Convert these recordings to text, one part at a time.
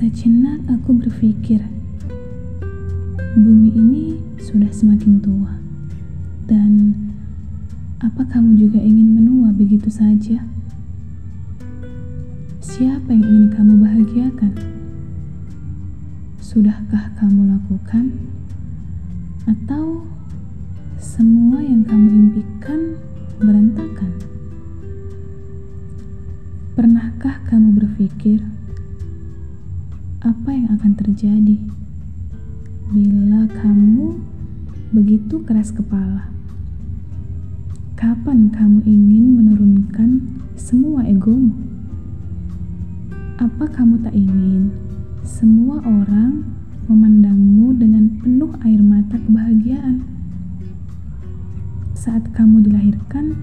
Sejenak aku berpikir, bumi ini sudah semakin tua, dan apa kamu juga ingin menua begitu saja? Siapa yang ingin kamu bahagiakan? Sudahkah kamu lakukan, atau semua yang kamu impikan berantakan? Pernahkah kamu berpikir? Apa yang akan terjadi bila kamu begitu keras kepala? Kapan kamu ingin menurunkan semua egomu? Apa kamu tak ingin semua orang memandangmu dengan penuh air mata kebahagiaan? Saat kamu dilahirkan,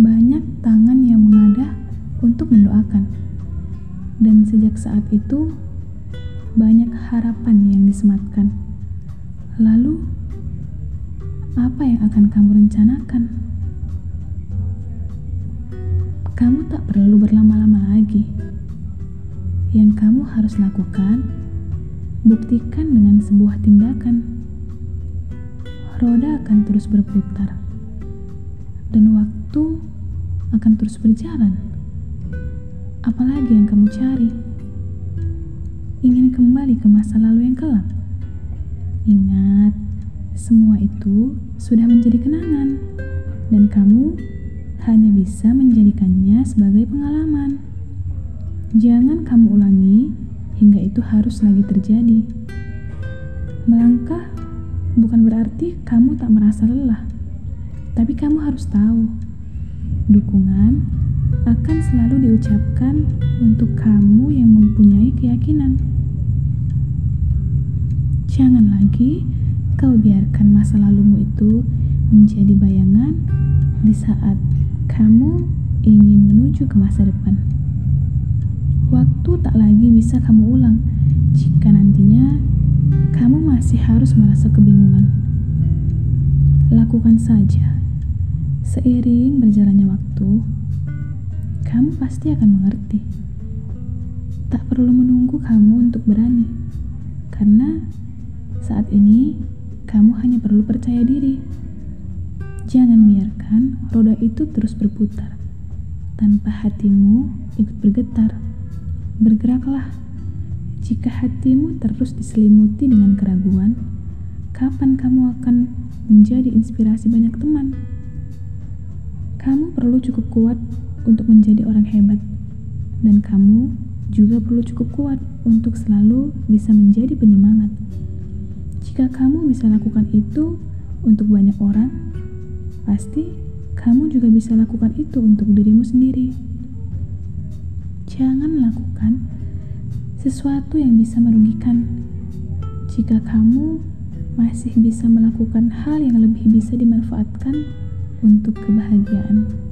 banyak tangan yang mengadah untuk mendoakan dan sejak saat itu, banyak harapan yang disematkan. Lalu, apa yang akan kamu rencanakan? Kamu tak perlu berlama-lama lagi. Yang kamu harus lakukan, buktikan dengan sebuah tindakan. Roda akan terus berputar, dan waktu akan terus berjalan. Apalagi yang kamu cari? Ingin kembali ke masa lalu yang kelam? Ingat, semua itu sudah menjadi kenangan, dan kamu hanya bisa menjadikannya sebagai pengalaman. Jangan kamu ulangi hingga itu harus lagi terjadi. Melangkah bukan berarti kamu tak merasa lelah, tapi kamu harus tahu dukungan akan selalu diucapkan untuk kamu yang mempunyai keyakinan. Jangan lagi kau biarkan masa lalumu itu menjadi bayangan di saat kamu ingin menuju ke masa depan. Waktu tak lagi bisa kamu ulang jika nantinya kamu masih harus merasa kebingungan. Lakukan saja. Seiring kamu pasti akan mengerti. Tak perlu menunggu kamu untuk berani, karena saat ini kamu hanya perlu percaya diri. Jangan biarkan roda itu terus berputar tanpa hatimu ikut bergetar. Bergeraklah. Jika hatimu terus diselimuti dengan keraguan, kapan kamu akan menjadi inspirasi banyak teman? Kamu perlu cukup kuat untuk menjadi orang hebat, dan kamu juga perlu cukup kuat untuk selalu bisa menjadi penyemangat. Jika kamu bisa lakukan itu untuk banyak orang, pasti kamu juga bisa lakukan itu untuk dirimu sendiri. Jangan lakukan sesuatu yang bisa merugikan. Jika kamu masih bisa melakukan hal yang lebih bisa dimanfaatkan untuk kebahagiaan.